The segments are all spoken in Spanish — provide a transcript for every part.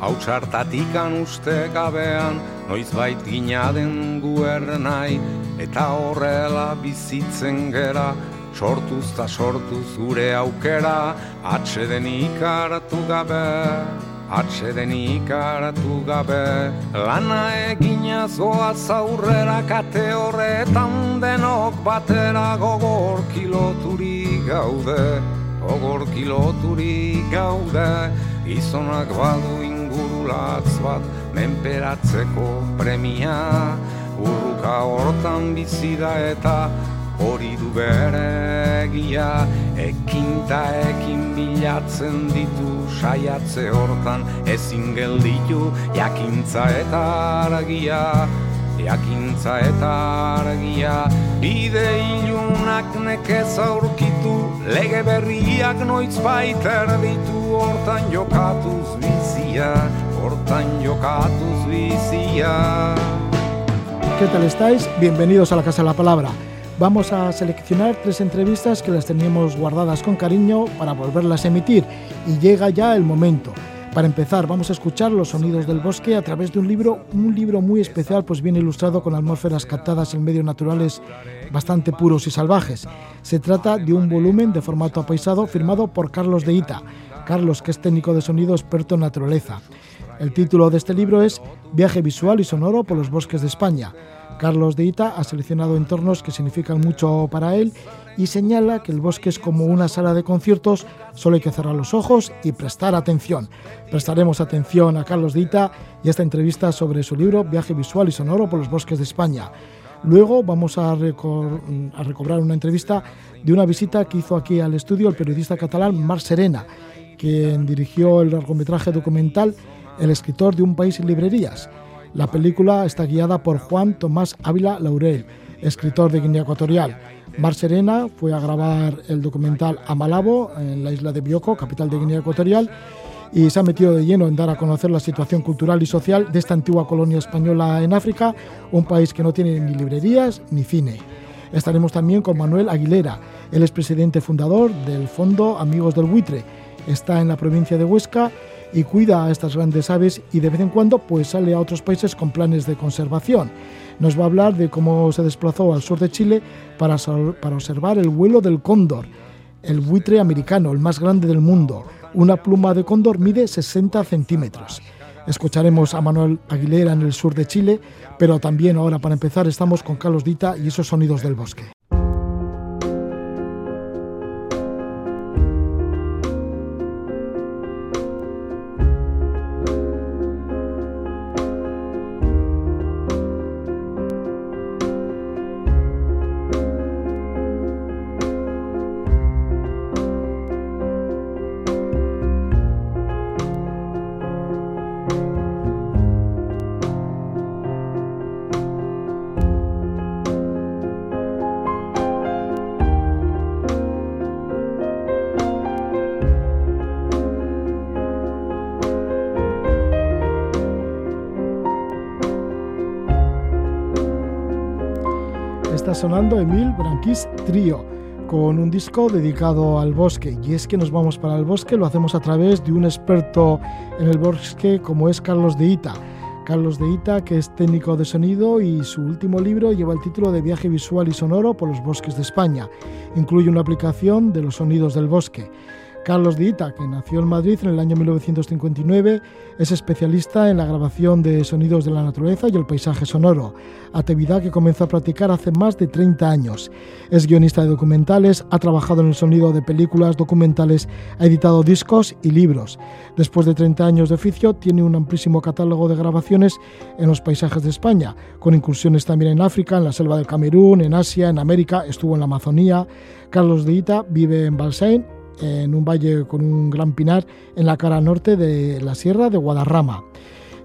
hau txartatik uste gabean, noiz bait gina den guernai, eta horrela bizitzen gera, sortuz ta sortuz gure aukera, atxeden ikaratu gabe, atxeden ikaratu gabe. Lana egina zoa zaurrera kate horretan denok batera gogor kiloturi gaude, gogor kiloturi gaude, izonak badu ingurulatz bat, menperatzeko premia, urruka hortan bizida eta hori du bere egia ekinta ekin bilatzen ditu saiatze hortan. Ezin gelditu jakintza eta argia. Jakintza eta argia. Bide ilunak nekez aurkitu. Lege berriak noiz baiter ditu. Hortan jokatuz bizia bizia ¿Qué tal estáis? Bienvenidos a la Casa de la Palabra. Vamos a seleccionar tres entrevistas que las teníamos guardadas con cariño para volverlas a emitir y llega ya el momento. Para empezar, vamos a escuchar los sonidos del bosque a través de un libro, un libro muy especial, pues bien ilustrado con atmósferas captadas en medios naturales bastante puros y salvajes. Se trata de un volumen de formato apaisado firmado por Carlos de Ita. Carlos, que es técnico de sonido experto en naturaleza. El título de este libro es Viaje visual y sonoro por los bosques de España. Carlos de Ita ha seleccionado entornos que significan mucho para él y señala que el bosque es como una sala de conciertos, solo hay que cerrar los ojos y prestar atención. Prestaremos atención a Carlos de Ita y a esta entrevista sobre su libro Viaje visual y sonoro por los bosques de España. Luego vamos a, a recobrar una entrevista de una visita que hizo aquí al estudio el periodista catalán Marc Serena, quien dirigió el largometraje documental El escritor de un país sin librerías. La película está guiada por Juan Tomás Ávila Laurel, escritor de Guinea Ecuatorial. Mar Serena fue a grabar el documental a Malabo, en la isla de Bioko, capital de Guinea Ecuatorial, y se ha metido de lleno en dar a conocer la situación cultural y social de esta antigua colonia española en África, un país que no tiene ni librerías ni cine. Estaremos también con Manuel Aguilera, el expresidente fundador del Fondo Amigos del Buitre. Está en la provincia de Huesca y cuida a estas grandes aves y de vez en cuando pues sale a otros países con planes de conservación. Nos va a hablar de cómo se desplazó al sur de Chile para, para observar el vuelo del cóndor, el buitre americano, el más grande del mundo. Una pluma de cóndor mide 60 centímetros. Escucharemos a Manuel Aguilera en el sur de Chile, pero también ahora para empezar estamos con Carlos Dita y esos sonidos del bosque. Sonando Emil Branquis Trio con un disco dedicado al bosque. Y es que nos vamos para el bosque, lo hacemos a través de un experto en el bosque como es Carlos de Ita. Carlos de Ita, que es técnico de sonido y su último libro lleva el título de Viaje visual y sonoro por los bosques de España. Incluye una aplicación de los sonidos del bosque. Carlos Dita, que nació en Madrid en el año 1959, es especialista en la grabación de sonidos de la naturaleza y el paisaje sonoro, actividad que comenzó a practicar hace más de 30 años. Es guionista de documentales, ha trabajado en el sonido de películas, documentales, ha editado discos y libros. Después de 30 años de oficio, tiene un amplísimo catálogo de grabaciones en los paisajes de España, con incursiones también en África, en la selva del Camerún, en Asia, en América, estuvo en la Amazonía. Carlos Dita vive en Balsain, en un valle con un gran pinar en la cara norte de la Sierra de Guadarrama.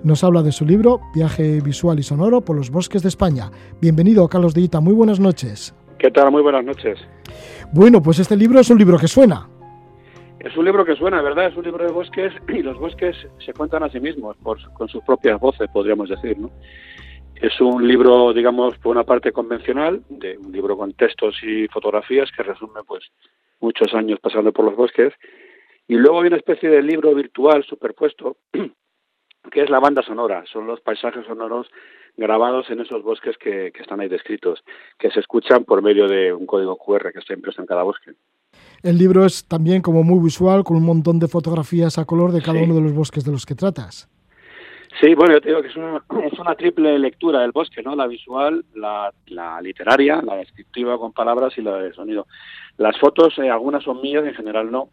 Nos habla de su libro Viaje visual y sonoro por los bosques de España. Bienvenido, Carlos de Ita. Muy buenas noches. ¿Qué tal? Muy buenas noches. Bueno, pues este libro es un libro que suena. Es un libro que suena, ¿verdad? Es un libro de bosques y los bosques se cuentan a sí mismos con sus propias voces, podríamos decir, ¿no? Es un libro, digamos, por una parte convencional, de un libro con textos y fotografías que resume, pues, muchos años pasando por los bosques Y luego hay una especie de libro virtual superpuesto, que es la banda sonora, son los paisajes sonoros grabados en esos bosques que, que están ahí descritos, que se escuchan por medio de un código QR que está impreso en cada bosque. El libro es también como muy visual, con un montón de fotografías a color de cada uno de los bosques de los que tratas. Sí, bueno, yo te digo que es una, es una triple lectura del bosque, ¿no? La visual, la, la literaria, la descriptiva con palabras y la de sonido. Las fotos, eh, algunas son mías, en general no,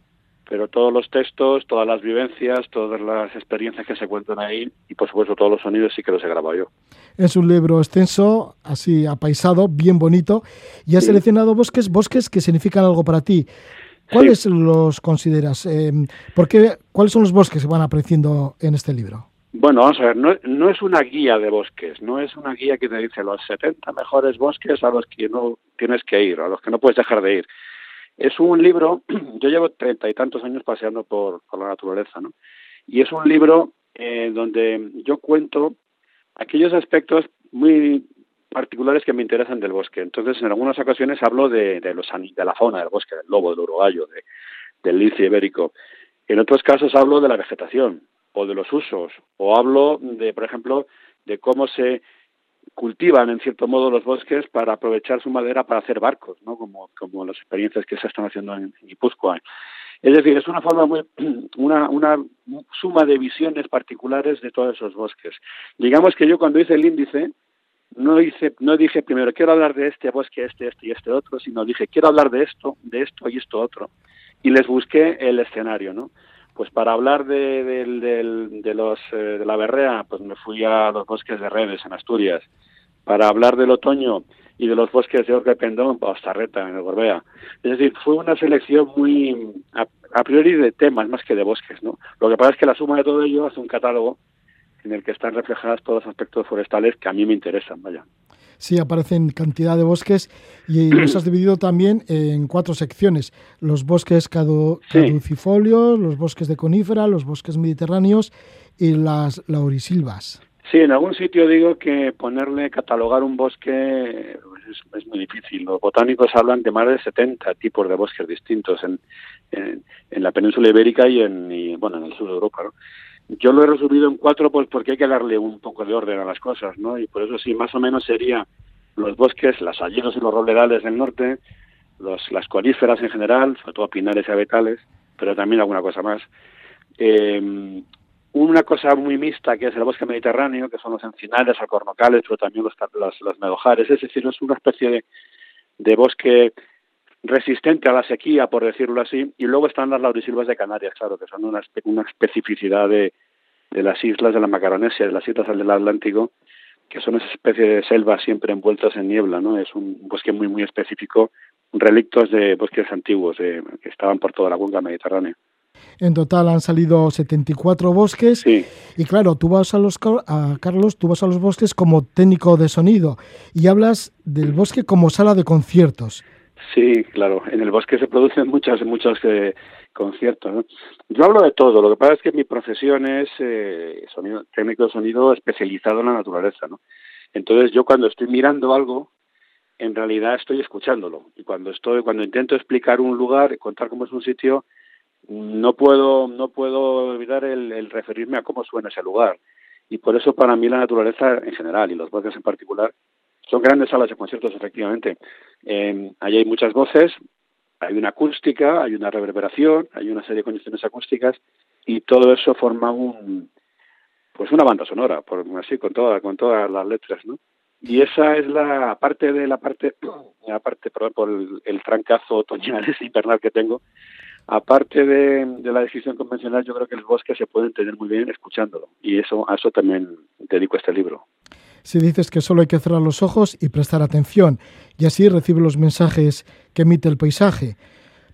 pero todos los textos, todas las vivencias, todas las experiencias que se cuentan ahí y por supuesto todos los sonidos sí que los he grabado yo. Es un libro extenso, así apaisado, bien bonito, y has seleccionado bosques, bosques que significan algo para ti. ¿Cuáles los consideras? Eh, ¿por qué, ¿Cuáles son los bosques que van apareciendo en este libro? Bueno, vamos a ver, no, es una guía de bosques, no es una guía que te dice los 70 mejores bosques a los que no tienes que ir, a los que no puedes dejar de ir. Es un libro, yo llevo treinta y tantos años paseando por, por, la naturaleza, ¿no? Y es un libro eh, donde yo cuento aquellos aspectos muy particulares que me interesan del bosque. Entonces, en algunas ocasiones hablo de, de, los, de la fauna del bosque, del lobo, del urogallo, de, del lince ibérico. En otros casos hablo de la vegetación, o de los usos, o hablo de, por ejemplo, de cómo se cultivan en cierto modo los bosques para aprovechar su madera para hacer barcos, ¿no? Como, como las experiencias que se están haciendo en, Guipúzcoa. Es decir, es una forma muy, una, una suma de visiones particulares de todos esos bosques. Digamos que yo cuando hice el índice, no hice, no dije primero quiero hablar de este bosque, este, este y este otro, sino dije quiero hablar de esto, de esto y esto otro. Y les busqué el escenario, ¿no? Pues para hablar de, de, de, los, eh, de la berrea, pues me fui a los bosques de Redes, en Asturias. Para hablar del otoño y de los bosques de Orque Pendón, pues Tarreta, en el Gorbea. Es decir, fue una selección muy, a, priori, de temas más que de bosques, ¿no? Lo que pasa es que la suma de todo ello hace un catálogo en el que están reflejadas todos los aspectos forestales que a mí me interesan, vaya sí aparecen cantidad de bosques y los has dividido también en cuatro secciones. Los bosques caducifolios, los bosques de conífera, los bosques mediterráneos y las laurisilvas. Sí, en algún sitio digo que ponerle, catalogar un bosque es, muy difícil. Los botánicos hablan de más de 70 tipos de bosques distintos en, en, la península ibérica y en, bueno, en el sur de Europa. ¿no? Yo lo he resumido en cuatro pues porque hay que darle un poco de orden a las cosas, ¿no? Y por eso sí, más o menos sería los bosques, las allenos y los robledales del norte, los, las coníferas en general, sobre todo pinares y abetales, pero también alguna cosa más. Eh, una cosa muy mixta que es el bosque mediterráneo, que son los encinales, alcornocales, pero también los, los, los medojares, es decir, es una especie de, de bosque resistente a la sequía, por decirlo así, y luego están las laurisilvas de Canarias, claro, que son una, una especificidad de, de las islas de la Macaronesia, de las islas del Atlántico, que son esa especie de selvas siempre envueltas en niebla, ¿no? Es un bosque muy, muy específico, relictos de bosques antiguos que estaban por toda la cuenca mediterránea. En total han salido 74 bosques. Sí. Y claro, tú vas a los a Carlos, tú vas a los bosques como técnico de sonido y hablas del bosque como sala de conciertos. Sí, claro. En el bosque se producen muchos, muchos eh, conciertos. ¿no? Yo hablo de todo. Lo que pasa es que mi profesión es eh, sonido, técnico de sonido especializado en la naturaleza. ¿no? Entonces yo cuando estoy mirando algo, en realidad estoy escuchándolo. Y cuando estoy, cuando intento explicar un lugar, contar cómo es un sitio, no puedo, no puedo evitar el, el referirme a cómo suena ese lugar. Y por eso para mí la naturaleza en general y los bosques en particular son grandes salas de conciertos, efectivamente. Eh, allí hay muchas voces, hay una acústica, hay una reverberación, hay una serie de condiciones acústicas y todo eso forma un pues una banda sonora, por así con toda, con todas las letras, ¿no? Y esa es la parte de la parte, aparte por, por el, trancazo otoñal ese invernal que tengo, aparte de, la descripción convencional, yo creo que el bosque se puede entender muy bien escuchándolo. Y eso, a eso también dedico este libro si dices que solo hay que cerrar los ojos y prestar atención, y así recibe los mensajes que emite el paisaje.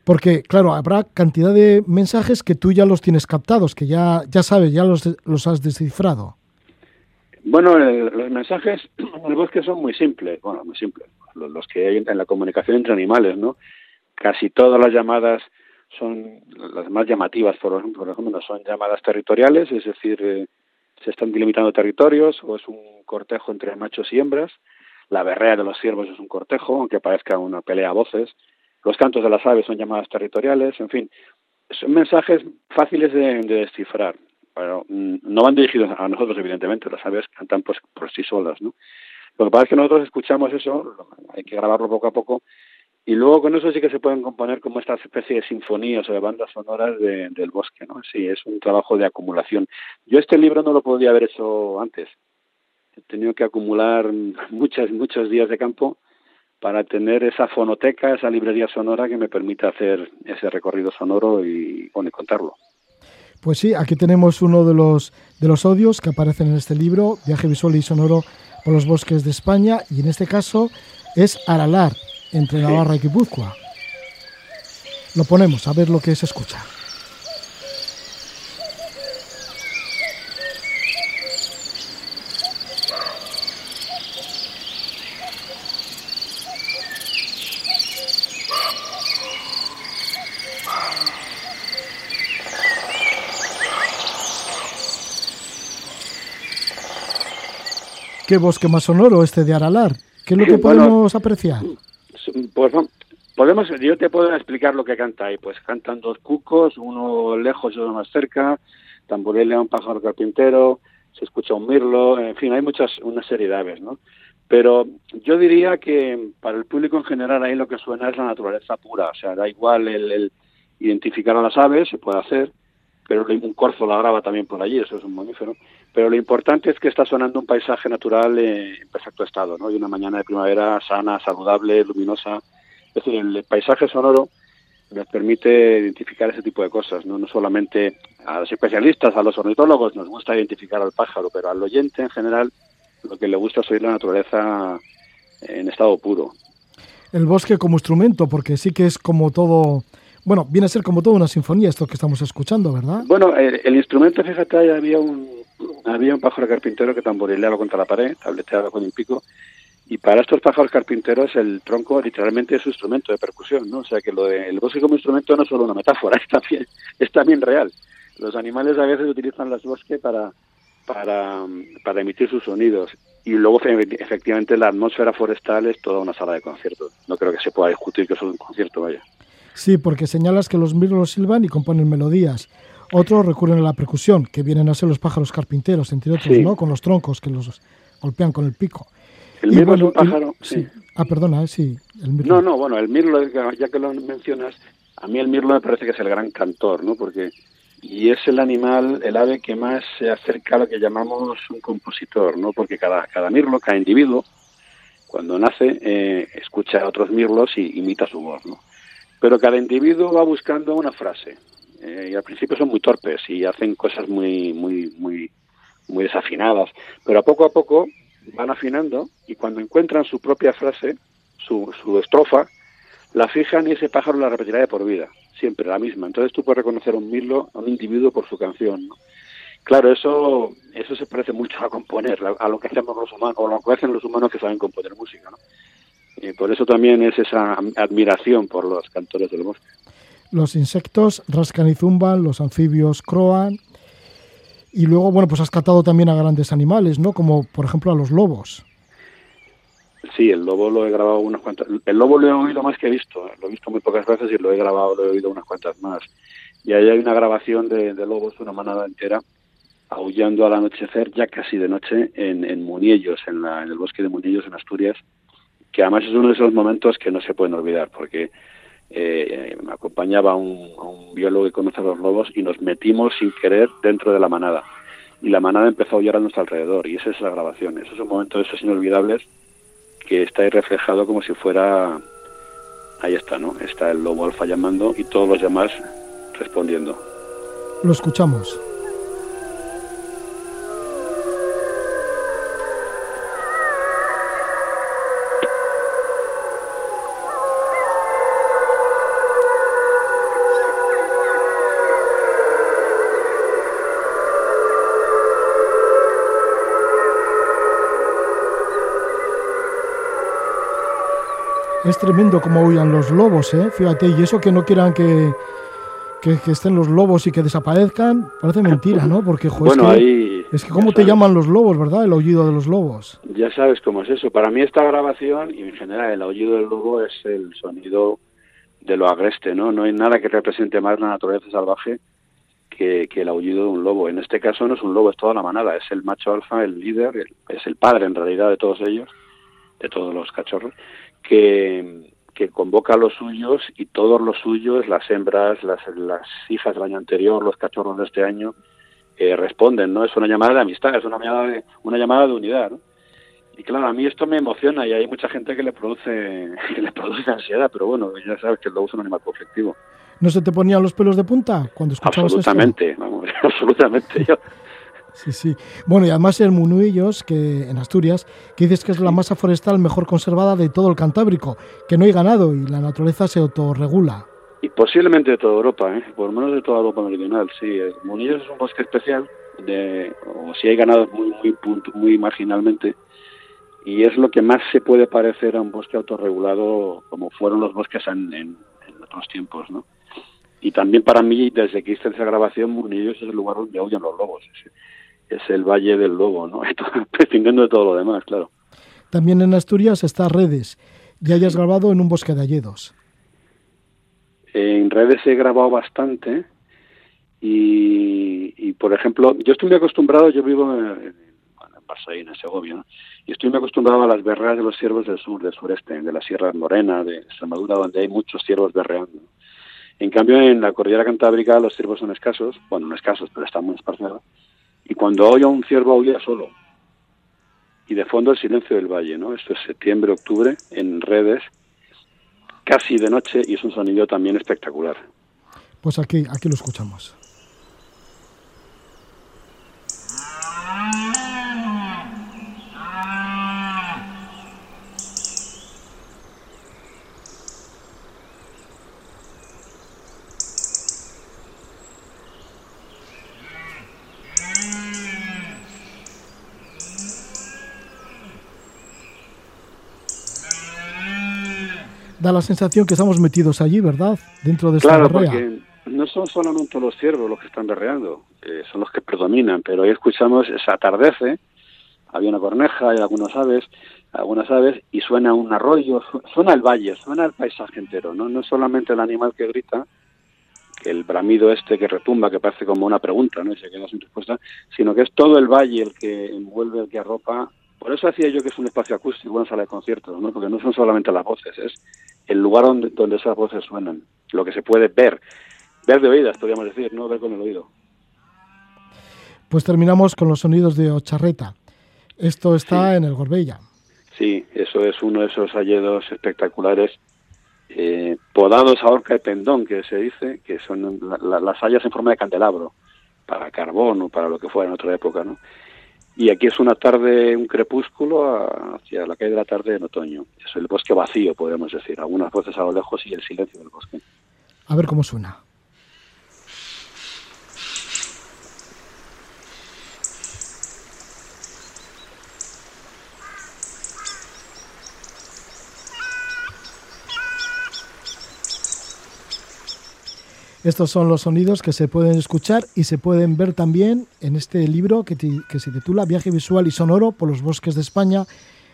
Porque, claro, habrá cantidad de mensajes que tú ya los tienes captados, que ya, ya sabes, ya los, los has descifrado. Bueno, los mensajes en el bosque son muy simples, bueno, muy simples, los, que hay en la comunicación entre animales, ¿no? Casi todas las llamadas son las más llamativas, por ejemplo, son llamadas territoriales, es decir, eh, se están delimitando territorios o es un cortejo entre machos y hembras. La berrea de los ciervos es un cortejo, aunque parezca una pelea a voces. Los cantos de las aves son llamadas territoriales, en fin. son mensajes fáciles de, descifrar. Bueno, mm, no van dirigidos a nosotros, evidentemente, las aves cantan pues por sí solas, ¿no? Lo que pasa es que nosotros escuchamos eso, hay que grabarlo poco a poco, y luego con eso sí que se pueden componer como esta especie de sinfonías o de bandas sonoras del bosque, ¿no? Sí, es un trabajo de acumulación. Yo este libro no lo podía haber hecho antes. He tenido que acumular muchos, muchos días de campo para tener esa fonoteca, esa librería sonora que me permita hacer ese recorrido sonoro y, bueno, contarlo. Pues sí, aquí tenemos uno de los, de los odios que aparecen en este libro, Viaje visual y sonoro por los bosques de España, y en este caso es Aralar, entre Navarra y Guipúzcoa. Lo ponemos a ver lo que se escucha. ¿Qué bosque más sonoro este de Aralar? ¿Qué es lo que podemos apreciar? Pues podemos, yo te puedo explicar lo que canta ahí. Pues cantan dos cucos, uno lejos y otro más cerca, tamborelea un pájaro carpintero, se escucha un mirlo, en fin, hay muchas, una serie de aves, ¿no? Pero yo diría que para el público en general ahí lo que suena es la naturaleza pura, o sea, da igual el, identificar a las aves, se puede hacer, pero un corzo la graba también por allí, eso es un mamífero, pero lo importante es que está sonando un paisaje natural en perfecto estado, ¿no? Y una mañana de primavera sana, saludable, luminosa. Es decir, el paisaje sonoro nos permite identificar ese tipo de cosas, ¿no? No solamente a los especialistas, a los ornitólogos nos gusta identificar al pájaro, pero al oyente en general lo que le gusta es oír la naturaleza en estado puro. El bosque como instrumento, porque sí que es como todo, bueno, viene a ser como toda una sinfonía esto que estamos escuchando, ¿verdad? Bueno, el, instrumento, fíjate, había un, había un pájaro carpintero que tamborileaba contra la pared, tableteaba con un pico, y para estos pájaros carpinteros el tronco literalmente es su instrumento de percusión, ¿no? O sea que lo de, el bosque como instrumento no es solo una metáfora, es también, es también real. Los animales a veces utilizan los bosques para, para, para emitir sus sonidos. Y luego, efectivamente, la atmósfera forestal es toda una sala de conciertos. No creo que se pueda discutir que es un concierto, vaya. Sí, porque señalas que los mirlos silban y componen melodías. Otros recurren a la percusión, que vienen a ser los pájaros carpinteros, entre otros, ¿no? Con los troncos que los golpean con el pico. El mirlo es un pájaro. sí. Ah, perdona, eh, sí. El mirlo. No, no, bueno, el mirlo, ya que lo mencionas, a mí el mirlo me parece que es el gran cantor, ¿no? Porque y es el animal, el ave que más se acerca a lo que llamamos un compositor, ¿no? Porque cada, cada mirlo, cada individuo, cuando nace, eh, escucha a otros mirlos y imita su voz, ¿no? Pero cada individuo va buscando una frase, eh, y al principio son muy torpes y hacen cosas muy, muy, muy, muy desafinadas, pero a poco a poco van afinando y cuando encuentran su propia frase, su, su estrofa, la fijan y ese pájaro la repetirá de por vida, siempre la misma. Entonces tú puedes reconocer a un mirlo, a un individuo por su canción. Claro, eso eso se parece mucho a componer, a lo que hacemos los humanos, o lo que hacen los humanos que saben componer música. ¿no? Y por eso también es esa admiración por los cantores del bosque. Los insectos rascan y zumban, los anfibios croan. Y luego, bueno, pues has catado también a grandes animales, ¿no? Como por ejemplo a los lobos. Sí, el lobo lo he grabado unas cuantas. El lobo lo he oído más que he visto. Lo he visto muy pocas veces y lo he grabado, lo he oído unas cuantas más. Y ahí hay una grabación de, lobos, una manada entera, aullando al anochecer, ya casi de noche, en, en Muniellos, en, la, en el bosque de Muniellos, en Asturias, que además es uno de esos momentos que no se pueden olvidar, porque eh, me acompañaba un, un, biólogo que conoce a los lobos y nos metimos sin querer dentro de la manada. Y la manada empezó a aullar a nuestro alrededor y esa es la grabación. Esos son momentos esos inolvidables que está ahí reflejado como si fuera... Ahí está, ¿no? Está el lobo alfa llamando y todos los demás respondiendo. Lo escuchamos. Es tremendo como huyan los lobos, ¿eh? Fíjate, y eso que no quieran que, que, estén los lobos y que desaparezcan, parece mentira, ¿no? Porque, joder, es que, es que cómo te llaman los lobos, ¿verdad? El aullido de los lobos. Ya sabes cómo es eso. Para mí esta grabación, y en general el aullido del lobo, es el sonido de lo agreste, ¿no? No hay nada que represente más la naturaleza salvaje que, el aullido de un lobo. En este caso no es un lobo, es toda la manada, es el macho alfa, el líder, es el padre en realidad de todos ellos, de todos los cachorros, que, que convoca a los suyos y todos los suyos, las hembras, las, las hijas del año anterior, los cachorros de este año, eh, responden, ¿no? Es una llamada de amistad, es una llamada de, una llamada de unidad, ¿no? Y claro, a mí esto me emociona y hay mucha gente que le produce que le produce ansiedad, pero bueno, ya sabes que el lobo es un animal conflictivo. ¿No se te ponían los pelos de punta cuando escuchabas Absolutamente, vamos, absolutamente. Yo. Sí, sí. Bueno, y además el Munuillos, que en Asturias, que dices que es la masa forestal mejor conservada de todo el Cantábrico, que no hay ganado y la naturaleza se autorregula. Y posiblemente de toda Europa, ¿eh? por lo menos de toda Europa meridional, sí. El Munillos es un bosque especial, de, o si hay ganado muy, muy, muy marginalmente, y es lo que más se puede parecer a un bosque autorregulado como fueron los bosques en, en, otros tiempos, ¿no? Y también para mí, desde que hice esa grabación, Munillos es el lugar donde oyen los lobos. Es, el Valle del Lobo, ¿no? Prescindiendo de todo lo demás, claro. También en Asturias está Redes. Ya hayas grabado en un bosque de alledos. En redes he grabado bastante y, por ejemplo, yo estoy muy acostumbrado, yo vivo en, en en Segovia, y estoy muy acostumbrado a las berreas de los ciervos del sur, del sureste, de la Sierra Morena, de Extremadura, donde hay muchos ciervos berreando. En cambio, en la cordillera cantábrica los ciervos son escasos, bueno, no escasos, pero están muy esparcidos, y cuando oye un ciervo aúlla solo. Y de fondo el silencio del valle, ¿no? Esto es septiembre, octubre, en redes, casi de noche y es un sonido también espectacular. Pues aquí, aquí lo escuchamos. Da la sensación que estamos metidos allí, ¿verdad? Dentro de esta Claro, porque no son solamente los ciervos los que están berreando, son los que predominan, pero ahí escuchamos, se atardece, había una corneja, hay algunas aves, algunas aves, y suena un arroyo, suena el valle, suena el paisaje entero, ¿no? No es solamente el animal que grita, que el bramido este que retumba, que parece como una pregunta, ¿no? Y se queda sin respuesta, sino que es todo el valle el que envuelve, el que arropa por eso decía yo que es un espacio acústico, una sala de conciertos, ¿no? porque no son solamente las voces, es el lugar donde, donde esas voces suenan, lo que se puede ver, ver de oídas, podríamos decir, no ver con el oído. Pues terminamos con los sonidos de Ocharreta. Esto está en el Gorbella. Sí, eso es uno de esos halledos espectaculares, eh, podados a horca de pendón, que se dice, que son las hayas en forma de candelabro, para carbón o para lo que fuera en otra época, ¿no? Y aquí es una tarde, un crepúsculo hacia la calle de la tarde en otoño. Es el bosque vacío, podemos decir. Algunas voces a lo lejos y el silencio del bosque. A ver cómo suena. Estos son los sonidos que se pueden escuchar y se pueden ver también en este libro que, se titula Viaje visual y sonoro por los bosques de España.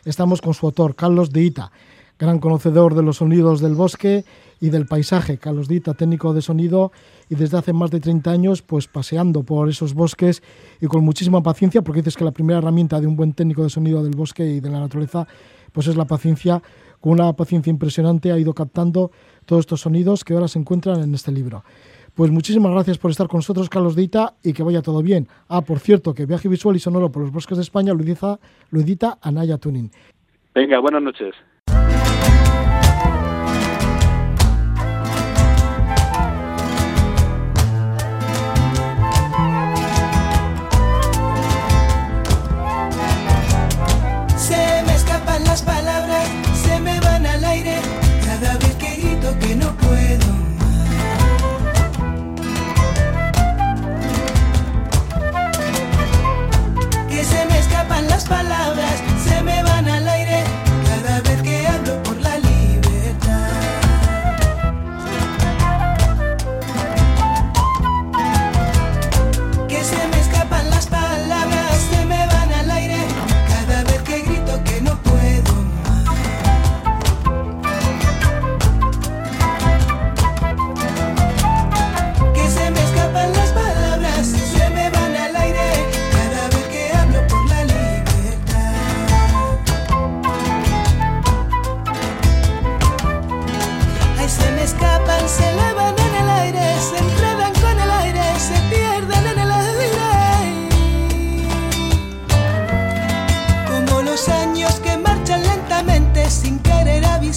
Estamos con su autor, Carlos de Ita, gran conocedor de los sonidos del bosque y del paisaje. Carlos de Ita, técnico de sonido y desde hace más de 30 años pues paseando por esos bosques y con muchísima paciencia porque dices que la primera herramienta de un buen técnico de sonido del bosque y de la naturaleza pues es la paciencia. Con una paciencia impresionante ha ido captando todos estos sonidos que ahora se encuentran en este libro. Pues muchísimas gracias por estar con nosotros, Carlos Deita, y que vaya todo bien. Ah, por cierto, que Viaje Visual y Sonoro por los Bosques de España lo edita, lo edita Anaya Tuning. Venga, buenas noches. Las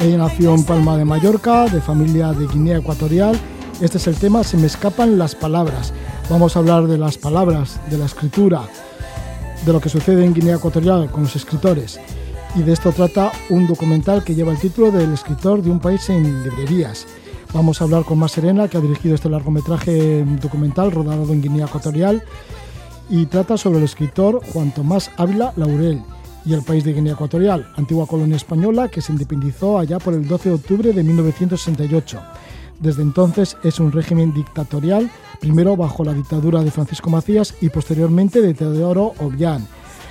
Ella nació en Palma de Mallorca, de familia de Guinea Ecuatorial. Este es el tema Se me escapan las palabras. Vamos a hablar de las palabras, de la escritura, de lo que sucede en Guinea Ecuatorial con los escritores. Y de esto trata un documental que lleva el título del escritor de un país en librerías. Vamos a hablar con Más Serena, que ha dirigido este largometraje documental rodado en Guinea Ecuatorial y trata sobre el escritor Juan Tomás Ávila Laurel y el país de Guinea Ecuatorial, antigua colonia española que se independizó allá por el 12 de octubre de 1968. Desde entonces es un régimen dictatorial, primero bajo la dictadura de Francisco Macías y posteriormente de Teodoro Obiang.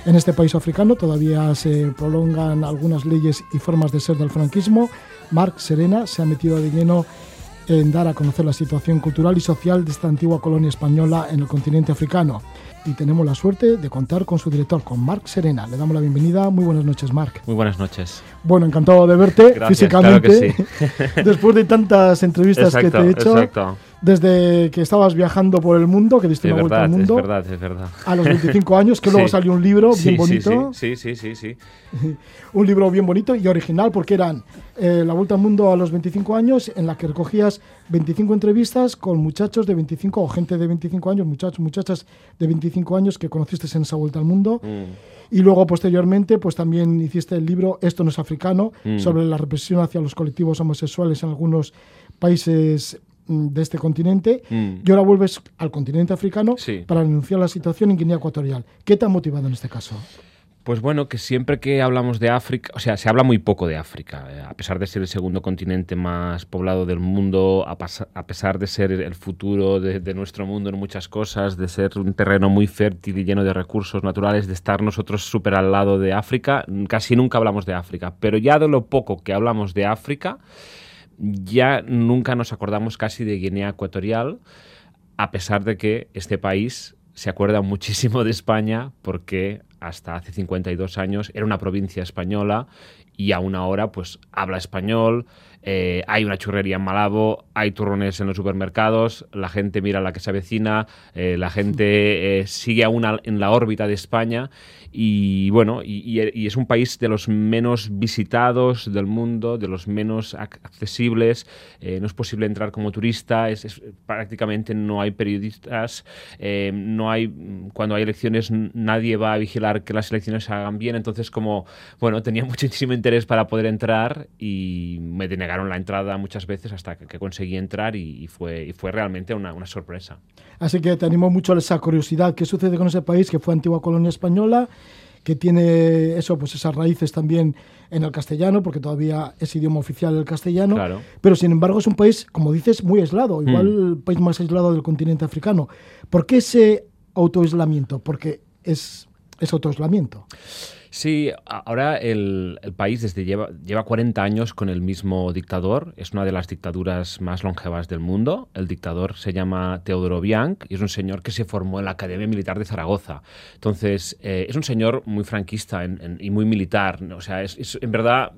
En este país africano todavía se prolongan algunas leyes y formas de ser del franquismo. Marc Serena se ha metido de lleno en dar a conocer la situación cultural y social de esta antigua colonia española en el continente africano y tenemos la suerte de contar con su director, con Marc Serena. Le damos la bienvenida. Muy buenas noches, Marc. Muy buenas noches. Bueno, encantado de verte físicamente. Después de tantas entrevistas que te he hecho. Exacto desde que estabas viajando por el mundo, que diste una vuelta al mundo. Es verdad, es verdad. A los 25 años, que luego salió un libro bien bonito. Sí, sí, sí, sí. un libro bien bonito y original, porque eran eh, La vuelta al mundo a los 25 años, en la que recogías 25 entrevistas con muchachos de 25 o gente de 25 años, muchachos, muchachas de 25 años que conociste en esa vuelta al mundo. Mm. Y luego, posteriormente, pues también hiciste el libro Esto no es africano, mm. sobre la represión hacia los colectivos homosexuales en algunos países Mm, de este continente mm. y ahora vuelves al continente africano para denunciar la situación en Guinea Ecuatorial. ¿Qué te ha motivado en este caso? Pues bueno, que siempre que hablamos de África, o sea, se habla muy poco de África, eh, a pesar de ser el segundo continente más poblado del mundo, a, pesar de ser el futuro de, de, nuestro mundo en muchas cosas, de ser un terreno muy fértil y lleno de recursos naturales, de estar nosotros súper al lado de África, casi nunca hablamos de África. Pero ya de lo poco que hablamos de África, ya nunca nos acordamos casi de Guinea Ecuatorial, a pesar de que este país se acuerda muchísimo de España porque hasta hace 52 años era una provincia española y aún ahora pues habla español, eh, hay una churrería en Malabo, hay turrones en los supermercados, la gente mira la que se avecina, eh, la gente eh, sigue aún en la órbita de España y bueno, y, es un país de los menos visitados del mundo, de los menos accesibles, no es posible entrar como turista, es, prácticamente no hay periodistas, no hay, cuando hay elecciones nadie va a vigilar que las elecciones se hagan bien, entonces como, bueno, tenía muchísimo interés para poder entrar y me negaron la entrada muchas veces hasta que, conseguí entrar y, fue, y fue realmente una, una, sorpresa. Así que te animo mucho a esa curiosidad. ¿Qué sucede con ese país que fue antigua colonia española? que tiene eso, pues esas raíces también en el castellano, porque todavía es idioma oficial el castellano, pero sin embargo es un país, como dices, muy aislado, igual mm. el país más aislado del continente africano. ¿Por qué ese autoaislamiento? Porque es, es autoaislamiento. Sí, ahora el, país desde lleva, lleva 40 años con el mismo dictador. Es una de las dictaduras más longevas del mundo. El dictador se llama Teodoro Bianc y es un señor que se formó en la Academia Militar de Zaragoza. Entonces, eh, es un señor muy franquista y muy militar. O sea, es, en verdad,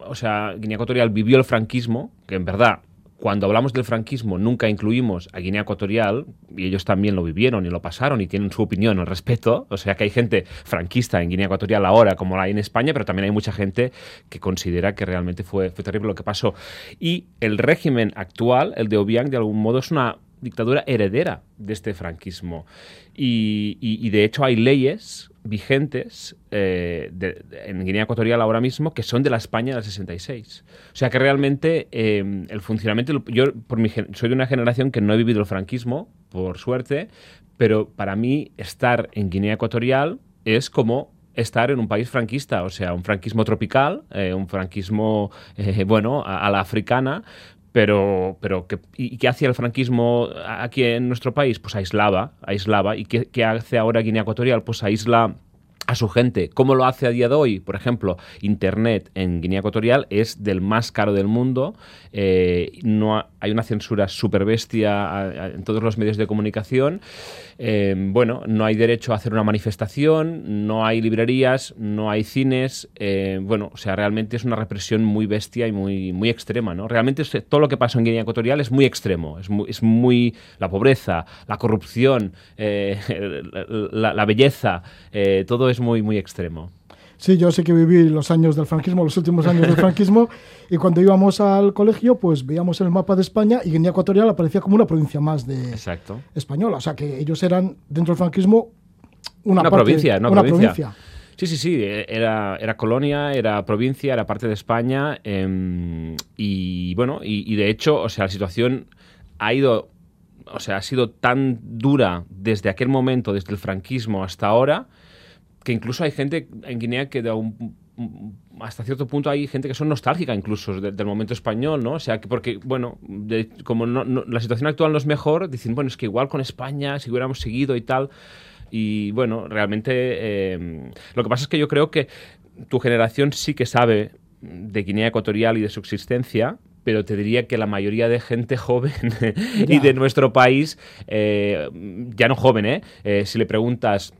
o sea, Guinea Ecuatorial vivió el franquismo, que en verdad cuando hablamos del franquismo nunca incluimos a Guinea Ecuatorial, y ellos también lo vivieron y lo pasaron y tienen su opinión al respecto, o sea que hay gente franquista en Guinea Ecuatorial ahora como la hay en España, pero también hay mucha gente que considera que realmente fue, fue terrible lo que pasó. Y el régimen actual, el de Obiang, de algún modo es una dictadura heredera de este franquismo. Y, de hecho hay leyes vigentes eh, en Guinea Ecuatorial ahora mismo que son de la España del 66. O sea que realmente eh, el funcionamiento... Yo por mi, soy de una generación que no he vivido el franquismo, por suerte, pero para mí estar en Guinea Ecuatorial es como estar en un país franquista, o sea, un franquismo tropical, eh, un franquismo, bueno, a, la africana, pero, pero ¿qué, ¿y qué hacía el franquismo aquí en nuestro país? Pues aislaba, aislaba. ¿Y qué, qué hace ahora Guinea Ecuatorial? Pues aísla a su gente. ¿Cómo lo hace a día de hoy? Por ejemplo, Internet en Guinea Ecuatorial es del más caro del mundo. Eh, no hay una censura súper bestia en todos los medios de comunicación. Eh, bueno, no hay derecho a hacer una manifestación, no hay librerías, no hay cines. Eh, bueno, o sea, realmente es una represión muy bestia y muy, muy extrema. ¿no? Realmente todo lo que pasa en Guinea Ecuatorial es muy extremo. Es muy, es muy la pobreza, la corrupción, la, belleza, todo muy, muy extremo. Sí, yo sé que viví los años del franquismo, los últimos años del franquismo, y cuando íbamos al colegio, pues veíamos el mapa de España y Guinea Ecuatorial aparecía como una provincia más de Exacto. española. O sea, que ellos eran, dentro del franquismo, una, provincia. Una, provincia. Sí, sí, sí, era, era colonia, era provincia, era parte de España, em, y bueno, y, y de hecho, o sea, la situación ha ido o sea, ha sido tan dura desde aquel momento, desde el franquismo hasta ahora, que incluso hay gente en Guinea que hasta cierto punto hay gente que son nostálgica incluso del momento español, ¿no? O sea, que porque, bueno, como la situación actual no es mejor, dicen, bueno, es que igual con España, si hubiéramos seguido y tal. Y bueno, realmente em, lo que pasa es que yo creo que tu generación sí que sabe de Guinea Ecuatorial y de su existencia, pero te diría que la mayoría de gente joven y de nuestro país, eh, ya no joven, ¿eh? ¿eh? Si le preguntas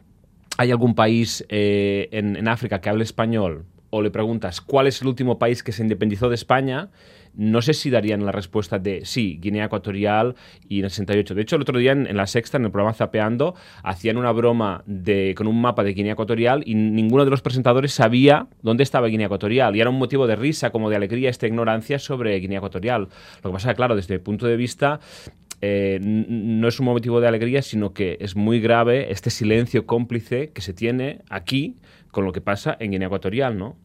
¿Hay algún país eh, en, África que hable español? O le preguntas, ¿cuál es el último país que se independizó de España? No sé si darían la respuesta de sí, Guinea Ecuatorial y en el 68. De hecho, el otro día en, la sexta, en el programa Zapeando, hacían una broma de, con un mapa de Guinea Ecuatorial y ninguno de los presentadores sabía dónde estaba Guinea Ecuatorial. Y era un motivo de risa, como de alegría, esta ignorancia sobre Guinea Ecuatorial. Lo que pasa es que, claro, desde el punto de vista eh, no es un motivo de alegría, sino que es muy grave este silencio cómplice que se tiene aquí con lo que pasa en Guinea Ecuatorial, ¿no?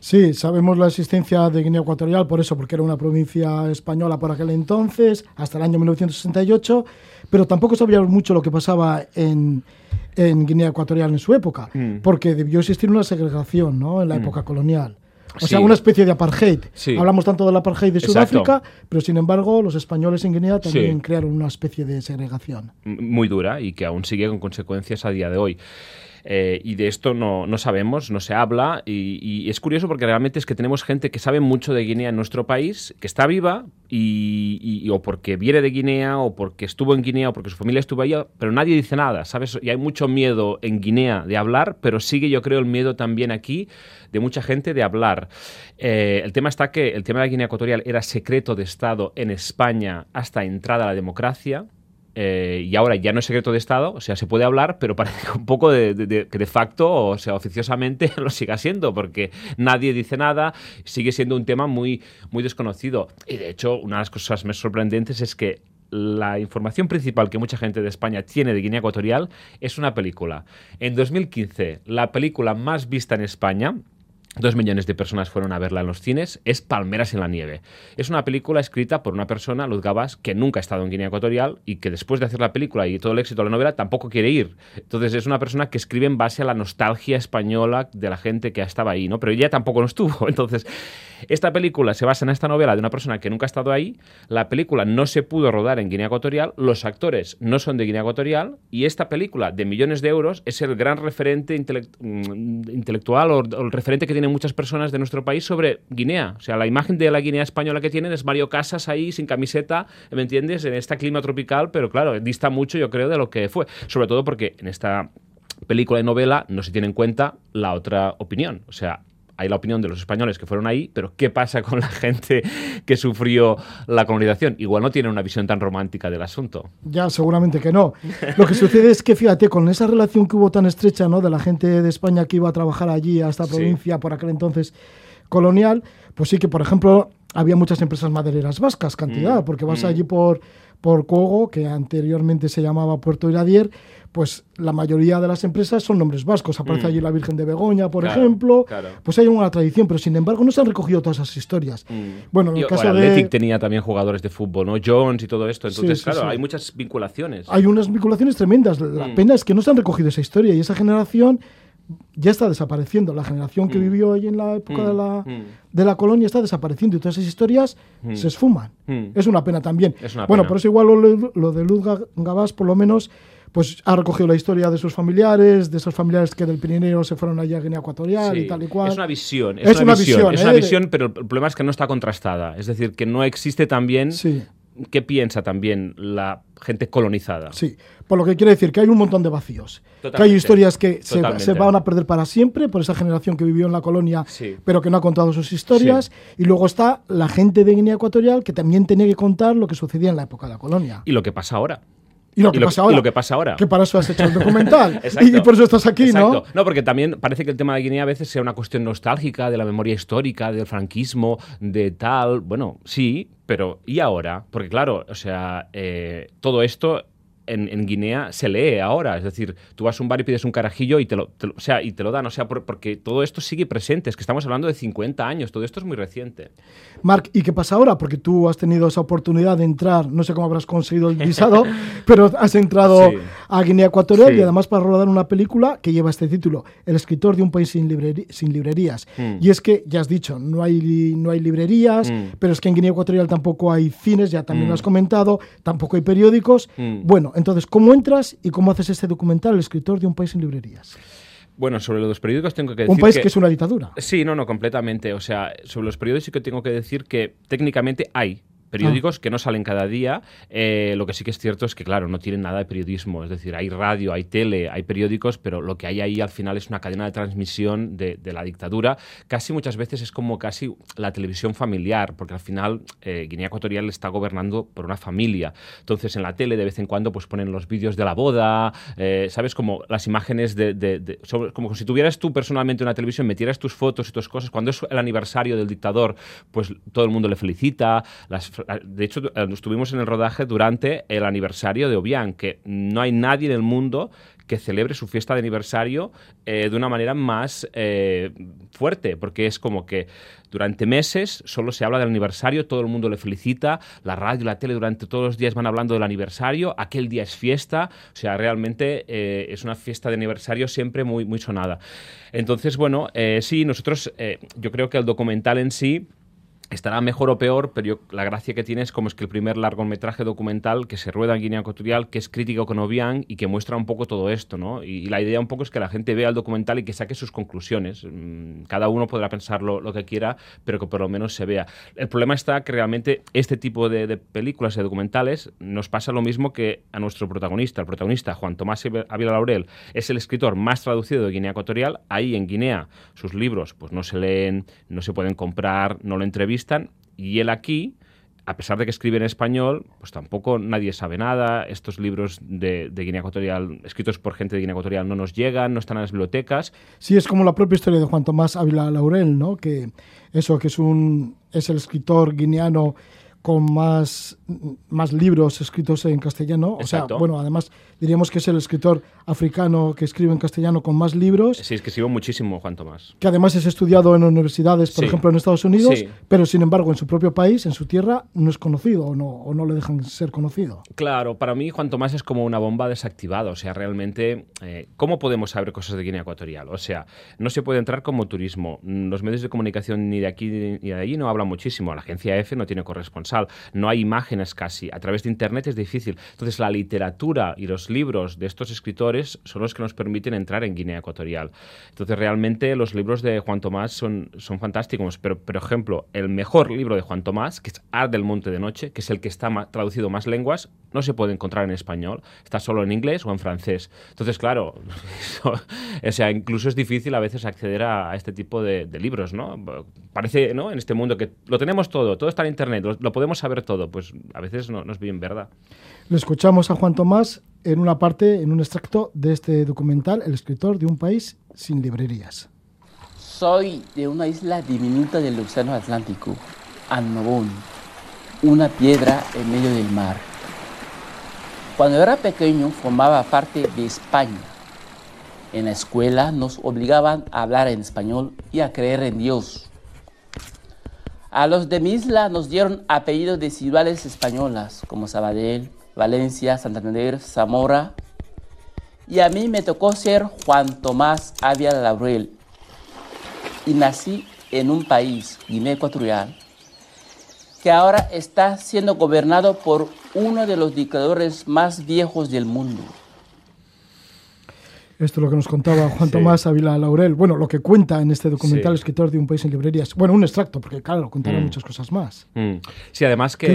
Sí, sabemos la existencia de Guinea Ecuatorial por eso, porque era una provincia española por aquel entonces, hasta el año 1968, pero tampoco sabíamos mucho lo que pasaba en, Guinea Ecuatorial en su época, mm. porque debió existir una segregación ¿no? en la mm. época colonial. O sea, una especie de apartheid. Hablamos tanto del apartheid de Sudáfrica, pero sin embargo los españoles en Guinea también crearon una especie de segregación. Muy dura y que aún sigue con consecuencias a día de hoy. Eh, y de esto no, no, sabemos, no se habla y, es curioso porque realmente es que tenemos gente que sabe mucho de Guinea en nuestro país, que está viva y, o porque viene de Guinea o porque estuvo en Guinea o porque su familia estuvo allá, pero nadie dice nada, ¿sabes? Y hay mucho miedo en Guinea de hablar, pero sigue yo creo el miedo también aquí de mucha gente de hablar. Eh, el tema está que el tema de la Guinea Ecuatorial era secreto de Estado en España hasta entrada a la democracia. Eh, y ahora ya no es secreto de Estado, o sea, se puede hablar, pero parece un poco de, que de facto, o sea, oficiosamente lo siga siendo, porque nadie dice nada, sigue siendo un tema muy, muy desconocido. Y de hecho, una de las cosas más sorprendentes es que la información principal que mucha gente de España tiene de Guinea Ecuatorial es una película. En 2015, la película más vista en España, Dos millones de personas fueron a verla en los cines. Es Palmeras en la Nieve. Es una película escrita por una persona, Luz Gabas, que nunca ha estado en Guinea Ecuatorial y que después de hacer la película y todo el éxito de la novela tampoco quiere ir. Entonces es una persona que escribe en base a la nostalgia española de la gente que estaba ahí, ¿no? Pero ella tampoco no estuvo. Entonces esta película se basa en esta novela de una persona que nunca ha estado ahí. La película no se pudo rodar en Guinea Ecuatorial, los actores no son de Guinea Ecuatorial y esta película de millones de euros es el gran referente mm, intelectual o, el referente que muchas personas de nuestro país sobre Guinea. O sea, la imagen de la Guinea española que tienen es Mario Casas ahí sin camiseta, ¿me entiendes? En este clima tropical, pero claro, dista mucho yo creo de lo que fue. Sobre todo porque en esta película y novela no se tiene en cuenta la otra opinión. O sea, hay la opinión de los españoles que fueron ahí, pero ¿qué pasa con la gente que sufrió la colonización? Igual no tienen una visión tan romántica del asunto. Ya, seguramente que no. Lo que sucede es que, fíjate, con esa relación que hubo tan estrecha, ¿no? De la gente de España que iba a trabajar allí, a esta provincia, por aquel entonces colonial, pues sí que, por ejemplo, había muchas empresas madereras vascas, cantidad, mm, porque vas mm. allí por, por Cogo, que anteriormente se llamaba Puerto Iradier, pues la mayoría de las empresas son nombres vascos. Aparece mm. allí la Virgen de Begoña, por ejemplo. Pues hay una tradición, pero sin embargo no se han recogido todas esas historias. Mm. Bueno, en el caso de... Athletic tenía también jugadores de fútbol, ¿no? Jones y todo esto. Entonces, claro, hay muchas vinculaciones. Hay unas vinculaciones tremendas. La mm. pena es que no se han recogido esa historia y esa generación ya está desapareciendo. La generación que vivió ahí en la época de, la, de la colonia está desapareciendo y todas esas historias se esfuman. Es una pena también. bueno, por eso igual lo, lo de Luz Gabás, por lo menos pues ha recogido la historia de sus familiares, de esos familiares que del Pirineo se fueron allá a Guinea Ecuatorial y tal y cual. Es una visión, es, una, visión, es una ¿eh? visión, pero el problema es que no está contrastada. Es decir, que no existe también sí qué piensa también la gente colonizada. Sí, por lo que quiere decir que hay un montón de vacíos. que hay historias que se, van a perder para siempre por esa generación que vivió en la colonia, pero que no ha contado sus historias. Y luego está la gente de Guinea Ecuatorial que también tiene que contar lo que sucedía en la época de la colonia. Y lo que pasa ahora. Y lo, que pasa ahora, y lo que pasa ahora. Que para eso has hecho el documental. y, por eso estás aquí, ¿no? No, porque también parece que el tema de Guinea a veces sea una cuestión nostálgica, de la memoria histórica, del franquismo, de tal. Bueno, sí, pero ¿y ahora? Porque claro, o sea, eh, todo esto en, Guinea se lee ahora. Es decir, tú vas a un bar y pides un carajillo y te lo, o sea, y te lo dan. O sea, porque todo esto sigue presente. Es que estamos hablando de 50 años. Todo esto es muy reciente. Marc, ¿y qué pasa ahora? Porque tú has tenido esa oportunidad de entrar, no sé cómo habrás conseguido el visado, pero has entrado a Guinea Ecuatorial y además para rodar una película que lleva este título, El escritor de un país sin, sin librerías. Hmm. Y es que, ya has dicho, no hay, no hay librerías, hmm. pero es que en Guinea Ecuatorial tampoco hay cines, ya también lo has hmm. comentado, tampoco hay periódicos. Bueno, entonces, ¿cómo entras y cómo haces este documental, El escritor de un país sin librerías? Bueno, sobre los periódicos tengo que decir. Un país que, es una dictadura. Sí, no, no, completamente. O sea, sobre los periódicos sí que tengo que decir que técnicamente hay periódicos ah. que no salen cada día. Eh, lo que sí que es cierto es que, claro, no tienen nada de periodismo. Es decir, hay radio, hay tele, hay periódicos, pero lo que hay ahí al final es una cadena de transmisión de, la dictadura. Casi muchas veces es como casi la televisión familiar, porque al final eh, Guinea Ecuatorial está gobernando por una familia. Entonces, en la tele de vez en cuando pues ponen los vídeos de la boda, eh, ¿sabes? Como las imágenes de, como si tuvieras tú personalmente una televisión, metieras tus fotos y tus cosas. Cuando es el aniversario del dictador, pues todo el mundo le felicita. Las, de hecho, eh, estuvimos en el rodaje durante el aniversario de Obiang, que no hay nadie en el mundo que celebre su fiesta de aniversario eh, de una manera más eh, fuerte, porque es como que durante meses solo se habla del aniversario, todo el mundo le felicita, la radio la tele durante todos los días van hablando del aniversario, aquel día es fiesta, o sea, realmente es una fiesta de aniversario siempre muy, muy sonada. Entonces, bueno, sí, nosotros, yo creo que el documental en sí estará mejor o peor, pero la gracia que tiene es como es que el primer largometraje documental que se rueda en Guinea Ecuatorial, que es crítico con Obiang y que muestra un poco todo esto, ¿no? Y, la idea un poco es que la gente vea el documental y que saque sus conclusiones. Mm, cada uno podrá pensar lo, que quiera, pero que por lo menos se vea. El problema está que realmente este tipo de, películas y documentales nos pasa lo mismo que a nuestro protagonista. El protagonista, Juan Tomás Ávila Laurel, es el escritor más traducido de Guinea Ecuatorial. Ahí en Guinea sus libros pues no se leen, no se pueden comprar, no lo entrevistan y él aquí, a pesar de que escribe en español, pues tampoco nadie sabe nada. Estos libros de, Guinea Ecuatorial, escritos por gente de Guinea Ecuatorial, no nos llegan, no están en las bibliotecas. Sí, es como la propia historia de Juan Tomás Ávila Laurel, ¿no? Que eso, que es un es el escritor guineano con más, más libros escritos en castellano. O sea, bueno, además diríamos que es el escritor africano que escribe en castellano con más libros. Sí, es que escribe muchísimo Juan Tomás. Que además es estudiado en universidades, por ejemplo, en Estados Unidos, pero sin embargo en su propio país, en su tierra, no es conocido o no, o no le dejan ser conocido. Claro, para mí Juan Tomás es como una bomba desactivada. O sea, realmente, eh, ¿cómo podemos saber cosas de Guinea Ecuatorial? O sea, no se puede entrar como turismo. Los medios de comunicación ni de aquí ni de allí no hablan muchísimo. La agencia EFE no tiene corresponsal. No hay imágenes casi. A través de Internet es difícil. Entonces, la literatura y los libros de estos escritores son los que nos permiten entrar en Guinea Ecuatorial. Entonces, realmente los libros de Juan Tomás son, son fantásticos, pero, por ejemplo, el mejor libro de Juan Tomás, que es Art del Monte de Noche, que es el que está traducido más lenguas, no se puede encontrar en español, está solo en inglés o en francés. Entonces, claro, o sea, incluso es difícil a veces acceder a, este tipo de, libros, ¿no? Parece, ¿no? En este mundo que lo tenemos todo, todo está en Internet, lo, podemos saber todo, pues a veces no, no es bien verdad. Le escuchamos a Juan Tomás en una parte, en un extracto de este documental, El escritor de un país sin librerías. Soy de una isla diminuta del Océano Atlántico, Annobón, una piedra en medio del mar. Cuando era pequeño formaba parte de España. En la escuela nos obligaban a hablar en español y a creer en Dios. A los de mi isla nos dieron apellidos de ciudades españolas como Sabadell, Valencia, Santander, Zamora. Y a mí me tocó ser Juan Tomás Ávila Laurel. Y nací en un país, Guinea Ecuatorial, que ahora está siendo gobernado por uno de los dictadores más viejos del mundo, Esto es lo que nos contaba Juan Tomás Ávila Laurel. Bueno, lo que cuenta en este documental, escritor de Un país en librerías. Bueno, un extracto, porque claro, contará mm. muchas cosas más. Mm. Sí, además que...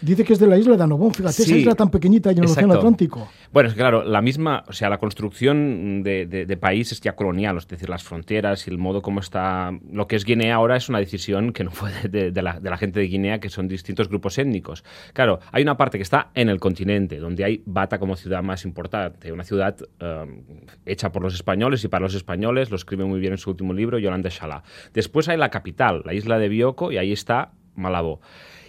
dice que es de la isla de Anobón, fíjate, esa isla tan pequeñita y en el Océano Atlántico. Bueno, es que claro, la misma, o sea, la construcción de, de, país es ya colonial, es decir, las fronteras y el modo como está... Lo que es Guinea ahora es una decisión que no fue de, la, de la gente de Guinea, que son distintos grupos étnicos. Claro, hay una parte que está en el continente, donde hay Bata como ciudad más importante, una ciudad... Um, hecha por los españoles y para los españoles, lo escribe muy bien en su último libro, Yolanda Shala. Después hay la capital, la isla de Bioko, y ahí está Malabo.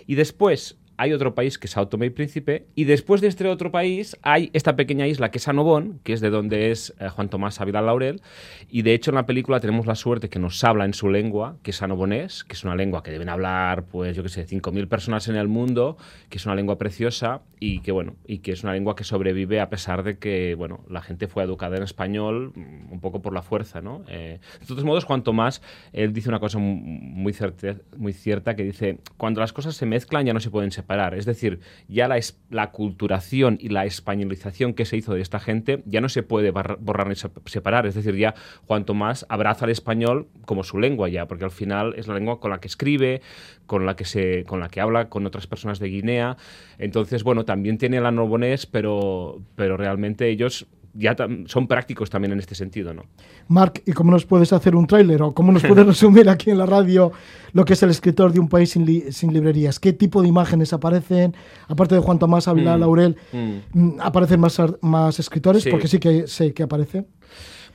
Y después hay otro país que es Sao Tomé y Príncipe, y después de este otro país hay esta pequeña isla que es Anobón, que es de donde es eh, Juan Tomás Ávila Laurel, y de hecho en la película tenemos la suerte que nos habla en su lengua, que es anobonés, que es una lengua que deben hablar, pues yo qué sé, 5.000 personas en el mundo, que es una lengua preciosa y que bueno, y que es una lengua que sobrevive a pesar de que, bueno, la gente fue educada en español mm, un poco por la fuerza, ¿no? Eh, de todos modos, Juan Tomás, él dice una cosa muy, cierta que dice, cuando las cosas se mezclan ya no se pueden separar es decir, ya la, la culturación y la españolización que se hizo de esta gente ya no se puede borrar ni separar. Es decir, ya Juan Tomás abraza al español como su lengua ya, porque al final es la lengua con la que escribe, con la que, se, con la que habla con otras personas de Guinea. Entonces, bueno, también tiene el anobonés, pero, pero realmente ellos ya son prácticos también en este sentido, ¿no? Marc, ¿y cómo nos puedes hacer un tráiler o cómo nos puedes resumir aquí en la radio lo que es el escritor de un país sin, librerías? ¿Qué tipo de imágenes aparecen? Aparte de Juan Tomás Ávila, mm, Laurel, mm. ¿aparecen más, más escritores? Porque sí que sé que aparece.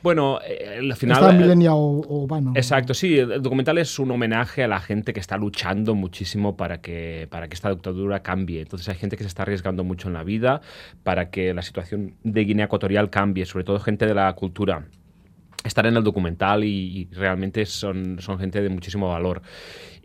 Bueno, eh, al final... Está Milenia o, Vano. Exacto, sí. El documental es un homenaje a la gente que está luchando muchísimo para que, para que esta dictadura cambie. Entonces hay gente que se está arriesgando mucho en la vida para que la situación de Guinea Ecuatorial cambie, sobre todo gente de la cultura estar en el documental y, realmente son, son gente de muchísimo valor.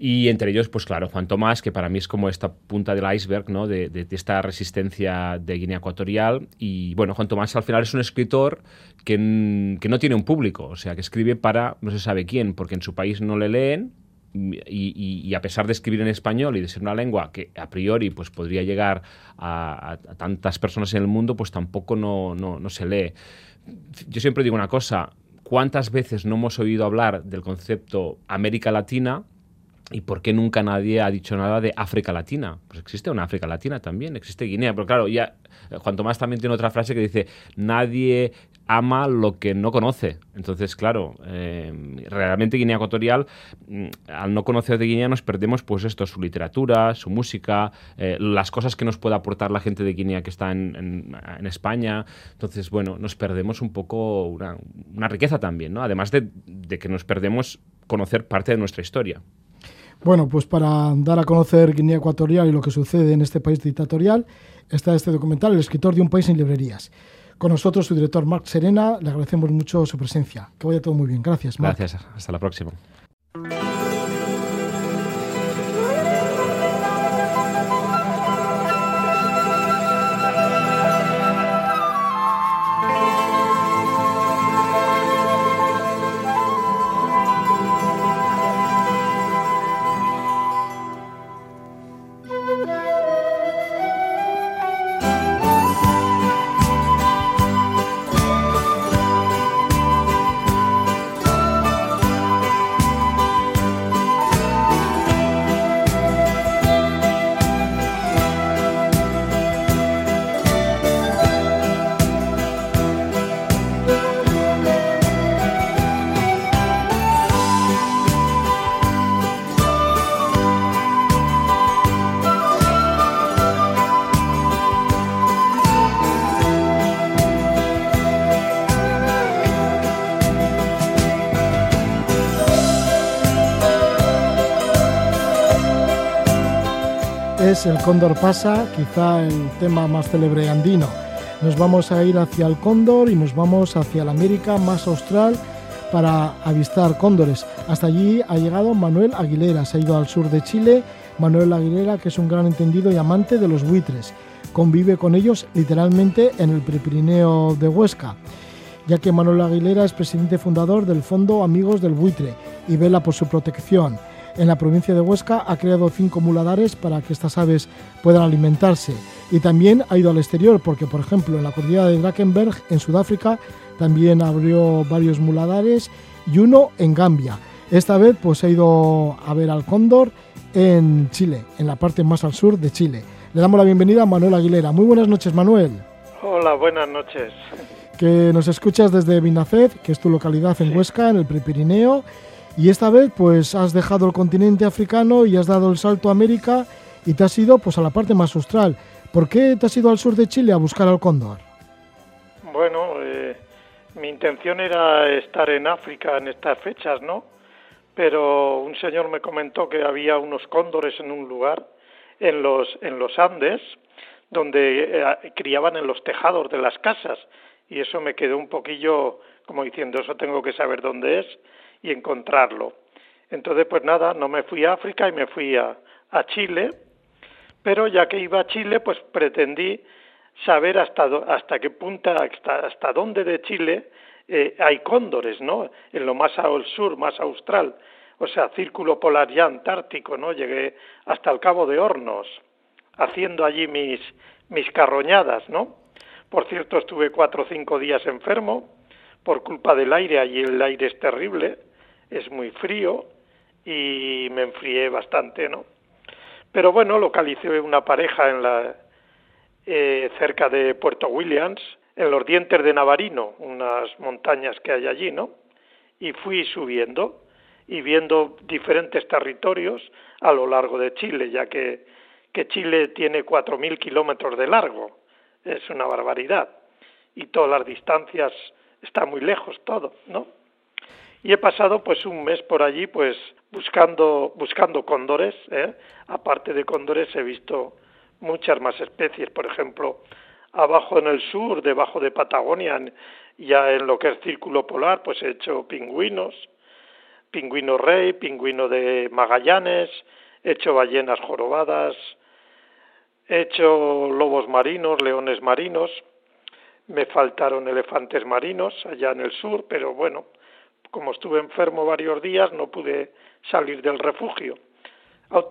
Y entre ellos, pues claro, Juan Tomás, que para mí es como esta punta del iceberg, ¿no? De, de, esta resistencia de Guinea Ecuatorial. Y bueno, Juan Tomás al final es un escritor que, que no tiene un público, o sea, que escribe para no se sabe quién, porque en su país no le leen, y, y, a pesar de escribir en español y de ser una lengua que a priori pues, podría llegar a, a, tantas personas en el mundo, pues tampoco no, no, no, se lee. Yo siempre digo una cosa, ¿cuántas veces no hemos oído hablar del concepto América Latina ¿Y por qué nunca nadie ha dicho nada de África Latina? Pues existe una África Latina también, existe Guinea. Pero claro, ya Juan Tomás también tiene otra frase que dice, nadie ama lo que no conoce. Entonces, claro, eh, realmente Guinea Ecuatorial, mm, al no conocer de Guinea nos perdemos pues esto, su literatura, su música, eh, las cosas que nos puede aportar la gente de Guinea que está en, España. Entonces, bueno, nos perdemos un poco una, riqueza también, ¿no? Además de que nos perdemos conocer parte de nuestra historia. Bueno, pues para dar a conocer Guinea Ecuatorial y lo que sucede en este país dictatorial, está este documental, El escritor de un país en librerías. Con nosotros su director Marc Serena, le agradecemos mucho su presencia. Que vaya todo muy bien. Gracias, Marc. Gracias, hasta la próxima. El Cóndor pasa, quizá el tema más célebre andino. Nos vamos a ir hacia el Cóndor y nos vamos hacia la América más austral para avistar cóndores. Hasta allí ha llegado Manuel Aguilera, se ha ido al sur de Chile. Manuel Aguilera, que es un gran entendido y amante de los buitres, convive con ellos literalmente en el Prepirineo de Huesca, ya que Manuel Aguilera es presidente fundador del Fondo Amigos del Buitre y vela por su protección en la provincia de Huesca ha creado cinco muladares para que estas aves puedan alimentarse. Y también ha ido al exterior porque, por ejemplo, en la cordillera de Drakensberg, en Sudáfrica, también abrió varios muladares y uno en Gambia. Esta vez pues ha ido a ver al cóndor en Chile, en la parte más al sur de Chile. Le damos la bienvenida a Manuel Aguilera. Muy buenas noches, Manuel. Hola, buenas noches. Que nos escuchas desde Binaced, que es tu localidad en Huesca, en el Prepirineo, y esta vez pues has dejado el continente africano y has dado el salto a América y te has ido pues a la parte más austral. ¿Por qué te has ido al sur de Chile a buscar al cóndor? Bueno, eh, mi intención era estar en África en estas fechas, ¿no? Pero un señor me comentó que había unos cóndores en un lugar, en los, en los Andes, donde eh, criaban en los tejados de las casas. Y eso me quedó un poquillo como diciendo, eso tengo que saber dónde es y encontrarlo. Entonces, pues nada, no me fui a África y me fui a, a Chile, pero ya que iba a Chile, pues pretendí saber hasta, hasta qué punta, hasta, hasta dónde de Chile eh, hay cóndores, ¿no? En lo más al sur, más austral, o sea, círculo polar ya antártico, ¿no? Llegué hasta el Cabo de Hornos, haciendo allí mis, mis carroñadas, ¿no? Por cierto, estuve cuatro o cinco días enfermo por culpa del aire, allí el aire es terrible, es muy frío y me enfrié bastante, ¿no? Pero bueno, localicé una pareja en la, eh, cerca de Puerto Williams, en los dientes de Navarino, unas montañas que hay allí, ¿no? Y fui subiendo y viendo diferentes territorios a lo largo de Chile, ya que, que Chile tiene 4.000 kilómetros de largo, es una barbaridad, y todas las distancias está muy lejos todo, ¿no? Y he pasado pues un mes por allí pues buscando buscando cóndores, ¿eh? aparte de cóndores he visto muchas más especies, por ejemplo, abajo en el sur, debajo de Patagonia, ya en lo que es círculo polar, pues he hecho pingüinos, pingüino rey, pingüino de Magallanes, he hecho ballenas jorobadas, he hecho lobos marinos, leones marinos, me faltaron elefantes marinos allá en el sur, pero bueno, como estuve enfermo varios días no pude salir del refugio.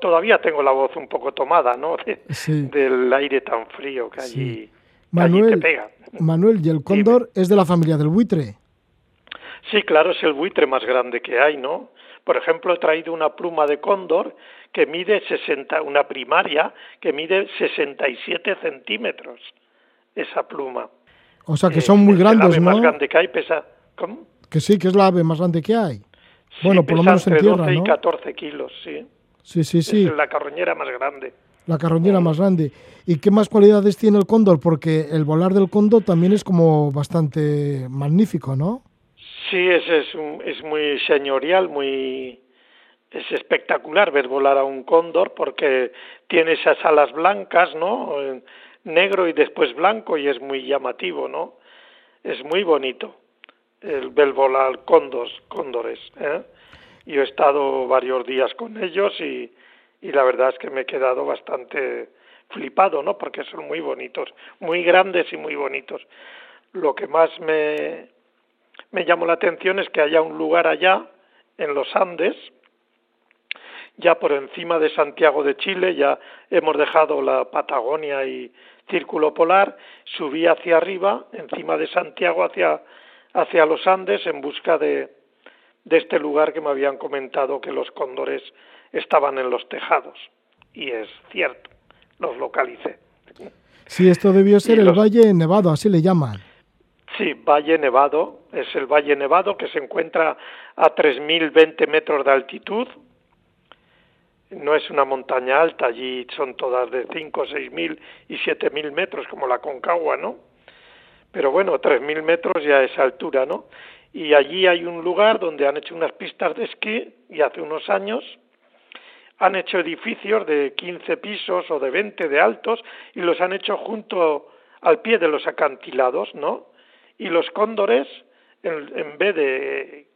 Todavía tengo la voz un poco tomada, ¿no? Del aire tan frío que allí, Manuel, te pega. Manuel, ¿y el cóndor es de la familia del buitre? Sí, claro, es el buitre más grande que hay, ¿no? Por ejemplo, he traído una pluma de cóndor que mide 60, una primaria que mide 67 centímetros, esa pluma. O sea que son muy grandes, el ave ¿no? más grande que hay pesa... ¿Cómo? Que sí, que es la ave más grande que hay. Sí, bueno, por lo menos en entre tierra, 12 ¿no? y 14 kilos, sí. Sí, sí, sí. Es la carroñera más grande. La carroñera más grande. ¿Y qué más cualidades tiene el cóndor? Porque el volar del cóndor también es como bastante magnífico, ¿no? Sí, es, es, un- es muy señorial, muy es espectacular ver volar a un cóndor porque tiene esas alas blancas, ¿no? En Negro y después blanco y es muy llamativo, ¿no? Es muy bonito el ver volar cóndores, cóndores, ¿eh? Yo he estado varios días con ellos y, y la verdad es que me he quedado bastante flipado, ¿no? Porque son muy bonitos, muy grandes y muy bonitos. Lo que más me, me llamó la atención es que haya un lugar allá, en los Andes, ya por encima de Santiago de Chile, ya hemos dejado la Patagonia y Círculo Polar, subí hacia arriba, encima de Santiago, hacia, hacia los Andes, en busca de, de este lugar que me habían comentado que los cóndores estaban en los tejados. Y es cierto, los localicé. Sí, esto debió ser el Valle Nevado, así le llaman. Sí, Valle Nevado, es el Valle Nevado que se encuentra a 3.020 metros de altitud. No es una montaña alta, allí son todas de 5, 6.000 y 7.000 metros, como la Concagua, ¿no? Pero bueno, 3.000 metros ya es altura, ¿no? Y allí hay un lugar donde han hecho unas pistas de esquí y hace unos años han hecho edificios de 15 pisos o de 20 de altos y los han hecho junto al pie de los acantilados, ¿no? Y los cóndores, en, vez de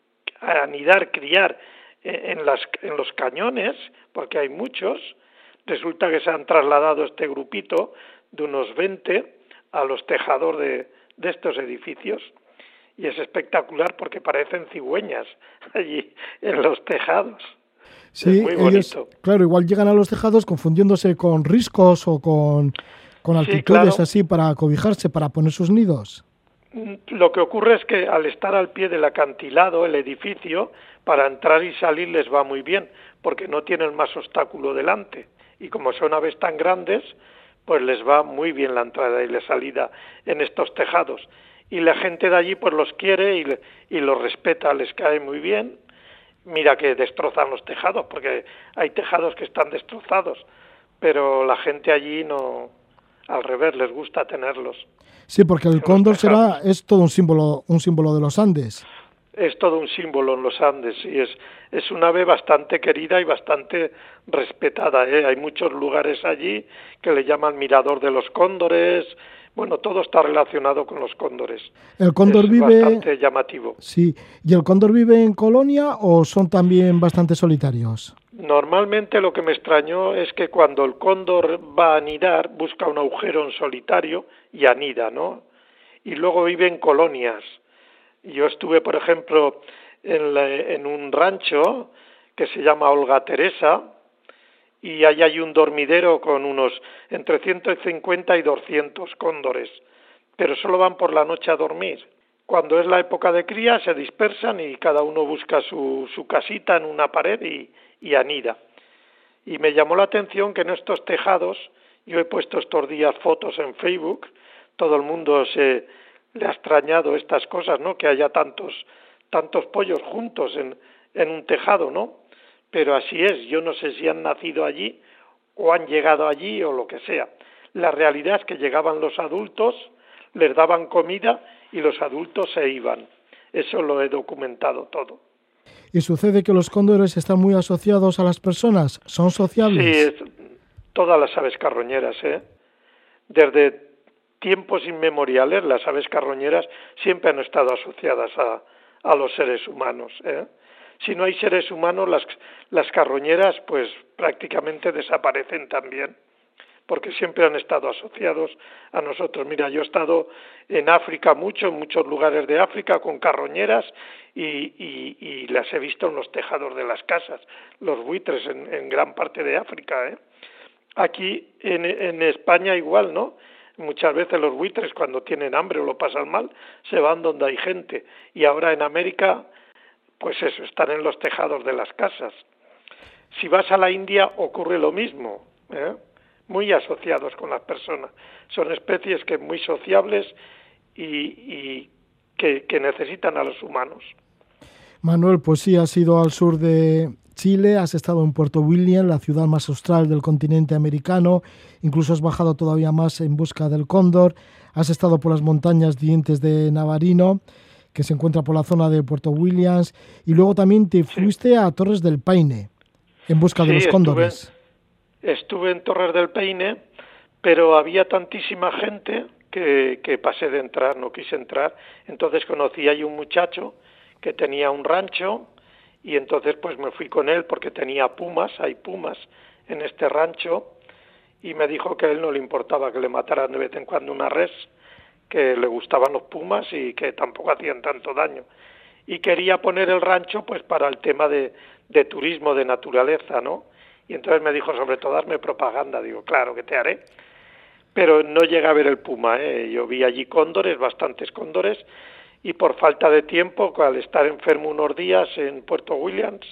anidar, criar eh, en, las, en los cañones, porque hay muchos, resulta que se han trasladado este grupito de unos 20 a los tejados de, de estos edificios. Y es espectacular porque parecen cigüeñas allí en los tejados. Sí, es muy ellos, bonito. claro, igual llegan a los tejados confundiéndose con riscos o con, con Sí, altitudes claro. así para cobijarse, para poner sus nidos. Lo que ocurre es que al estar al pie del acantilado, el edificio, para entrar y salir les va muy bien, porque no tienen más obstáculo delante. Y como son aves tan grandes, pues les va muy bien la entrada y la salida en estos tejados. Y la gente de allí pues los quiere y, y los respeta, les cae muy bien. Mira que destrozan los tejados, porque hay tejados que están destrozados, pero la gente allí no, al revés, les gusta tenerlos. Sí, porque el cóndor será, es todo un símbolo, un símbolo de los Andes. Es todo un símbolo en los Andes y es, es un ave bastante querida y bastante respetada. ¿eh? Hay muchos lugares allí que le llaman mirador de los cóndores. Bueno, todo está relacionado con los cóndores. El cóndor es vive. Bastante llamativo. Sí. ¿Y el cóndor vive en colonia o son también bastante solitarios? Normalmente lo que me extrañó es que cuando el cóndor va a anidar, busca un agujero en solitario y anida, ¿no? Y luego vive en colonias. Yo estuve, por ejemplo, en, en un rancho que se llama Olga Teresa y ahí hay un dormidero con unos entre 150 y 200 cóndores, pero solo van por la noche a dormir. Cuando es la época de cría se dispersan y cada uno busca su, su casita en una pared y, y anida. Y me llamó la atención que en estos tejados, yo he puesto estos días fotos en Facebook, todo el mundo se le ha extrañado estas cosas, ¿no? Que haya tantos tantos pollos juntos en, en un tejado, ¿no? Pero así es, yo no sé si han nacido allí o han llegado allí o lo que sea. La realidad es que llegaban los adultos, les daban comida y los adultos se iban. Eso lo he documentado todo. ¿Y sucede que los cóndores están muy asociados a las personas? ¿Son sociables? Sí, todas las aves carroñeras, ¿eh? Desde tiempos inmemoriales, las aves carroñeras siempre han estado asociadas a, a los seres humanos. ¿eh? Si no hay seres humanos, las, las carroñeras pues prácticamente desaparecen también porque siempre han estado asociados a nosotros. Mira, yo he estado en África mucho, en muchos lugares de África, con carroñeras y, las he visto en los tejados de las casas, los buitres en, gran parte de África. ¿eh? Aquí en, en España igual, ¿no? Muchas veces los buitres cuando tienen hambre o lo pasan mal se van donde hay gente y ahora en América pues eso, están en los tejados de las casas. Si vas a la India ocurre lo mismo. ¿eh? muy asociados con las personas. Son especies que muy sociables y, que, necesitan a los humanos. Manuel, pues sí, has ido al sur de Chile, has estado en Puerto William, la ciudad más austral del continente americano, incluso has bajado todavía más en busca del cóndor, has estado por las montañas dientes de Navarino, que se encuentra por la zona de Puerto Williams, y luego también te fuiste a Torres del Paine en busca de los cóndores estuve en Torres del Peine, pero había tantísima gente que, que pasé de entrar, no quise entrar. Entonces conocí ahí un muchacho que tenía un rancho y entonces pues me fui con él porque tenía pumas, hay pumas en este rancho y me dijo que a él no le importaba que le mataran de vez en cuando una res, que le gustaban los pumas y que tampoco hacían tanto daño. Y quería poner el rancho pues para el tema de, de turismo, de naturaleza, ¿no? Y entonces me dijo, sobre todo, darme propaganda. Digo, claro que te haré. Pero no llega a ver el puma. ¿eh? Yo vi allí cóndores, bastantes cóndores, y por falta de tiempo, al estar enfermo unos días en Puerto Williams,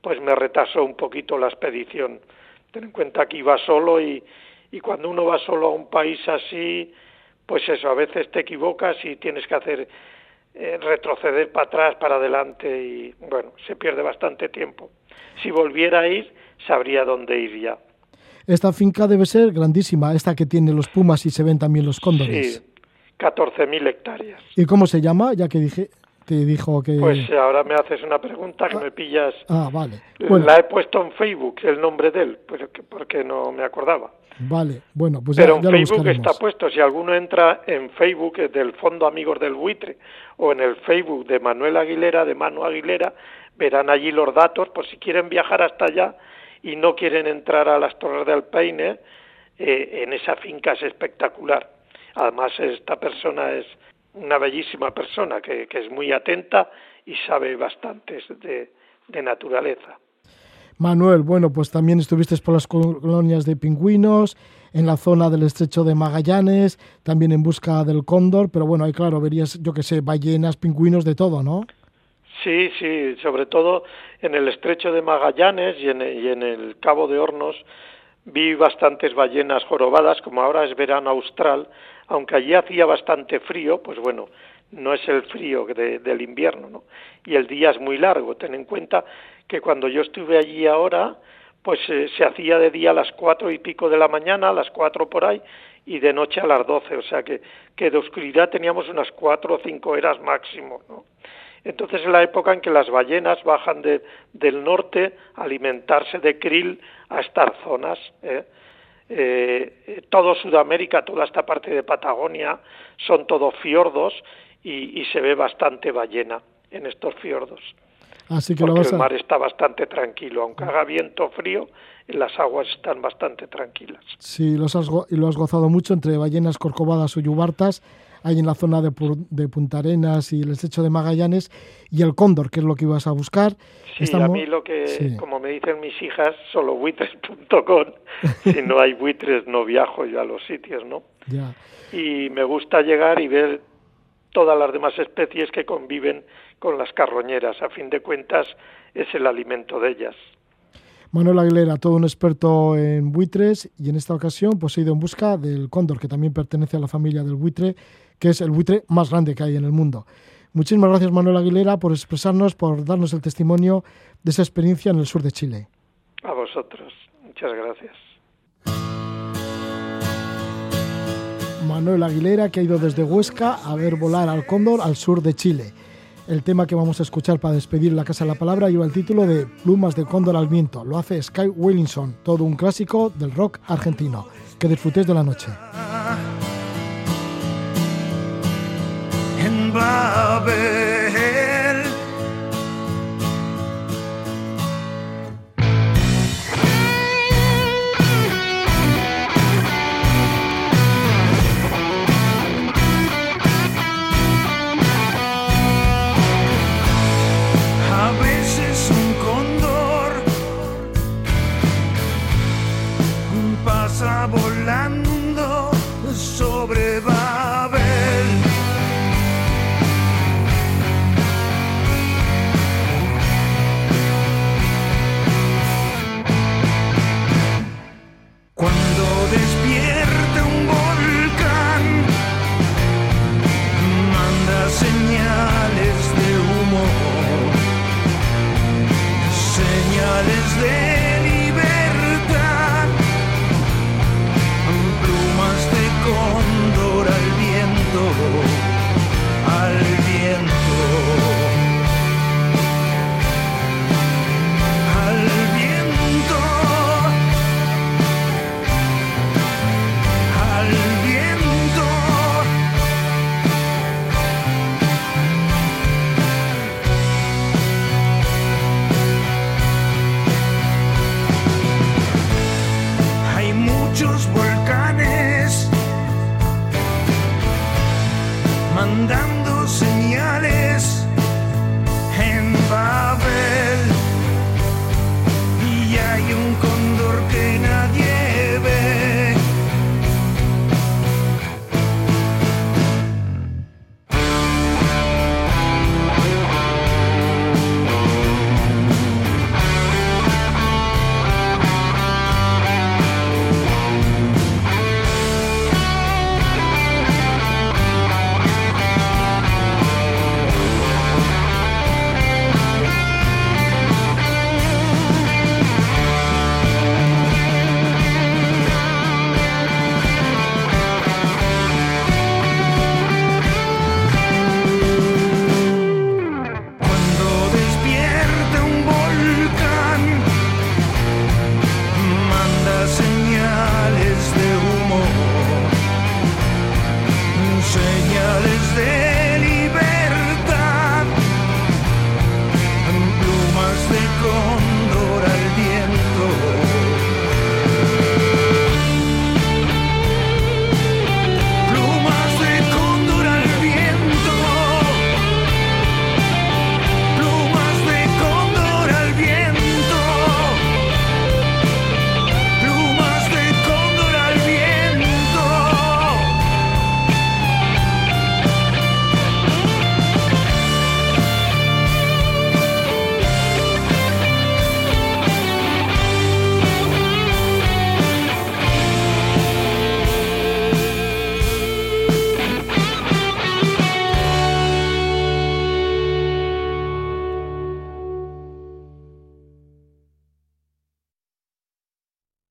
pues me retrasó un poquito la expedición. Ten en cuenta que iba solo y, y cuando uno va solo a un país así, pues eso, a veces te equivocas y tienes que hacer eh, retroceder para atrás, para adelante y bueno, se pierde bastante tiempo. Si volviera a ir, sabría dónde ir ya. Esta finca debe ser grandísima, esta que tiene los pumas y se ven también los cóndores. Sí, 14.000 hectáreas. ¿Y cómo se llama? Ya que dije, te dijo que... Pues ahora me haces una pregunta que me pillas. Ah, vale. La he puesto en Facebook, el nombre de él, porque no me acordaba. Vale, bueno, pues Pero ya, en Facebook está puesto. Si alguno entra en Facebook del Fondo Amigos del Buitre o en el Facebook de Manuel Aguilera, de Manu Aguilera, verán allí los datos por si quieren viajar hasta allá y no quieren entrar a las Torres del Paine, eh, en esa finca es espectacular. Además, esta persona es una bellísima persona que, es muy atenta y sabe bastante de, de naturaleza. Manuel, bueno, pues también estuviste por las colonias de pingüinos, en la zona del estrecho de Magallanes, también en busca del cóndor, pero bueno, ahí claro, verías, yo que sé, ballenas, pingüinos, de todo, ¿no? Sí, sí, sobre todo en el estrecho de Magallanes y en, y en el Cabo de Hornos vi bastantes ballenas jorobadas, como ahora es verano austral, aunque allí hacía bastante frío, pues bueno, no es el frío del invierno, ¿no? Y el día es muy largo. Ten en cuenta que cuando yo estuve allí ahora, pues eh, se hacía de día a las cuatro y pico de la mañana, a las cuatro por ahí, y de noche a las doce, o sea que, que de oscuridad teníamos unas cuatro o cinco horas máximo, ¿no? Entonces es la época en que las ballenas bajan de, del norte a alimentarse de krill a estas zonas. ¿eh? Eh, todo Sudamérica, toda esta parte de Patagonia, son todos fiordos y, se ve bastante ballena en estos fiordos. Así que Porque el mar está bastante tranquilo, aunque haga viento frío, las aguas están bastante tranquilas. Sí, los has, lo has gozado mucho entre ballenas corcovadas o yubartas, ahí en la zona de, de, Punta Arenas y el estrecho de Magallanes, y el cóndor, que es lo que ibas a buscar. Sí, a mí lo que, como me dicen mis hijas, solo buitres.com, si no hay buitres no viajo yo a los sitios, ¿no? Ya. Y me gusta llegar y ver todas las demás especies que conviven con las carroñeras. A fin de cuentas, es el alimento de ellas. Manuel Aguilera, todo un experto en buitres y en esta ocasión pues he ido en busca del cóndor, que también pertenece a la familia del buitre, que es el buitre más grande que hay en el mundo. Muchísimas gracias Manuel Aguilera por expresarnos, por darnos el testimonio de esa experiencia en el sur de Chile. A vosotros, muchas gracias. Manuel Aguilera, que ha ido desde Huesca a ver volar al cóndor al sur de Chile. El tema que vamos a escuchar para despedir la Casa de la Palabra lleva el título de Plumas de cóndor al viento. Lo hace Sky Willinson, todo un clásico del rock argentino. Que disfrutéis de la noche.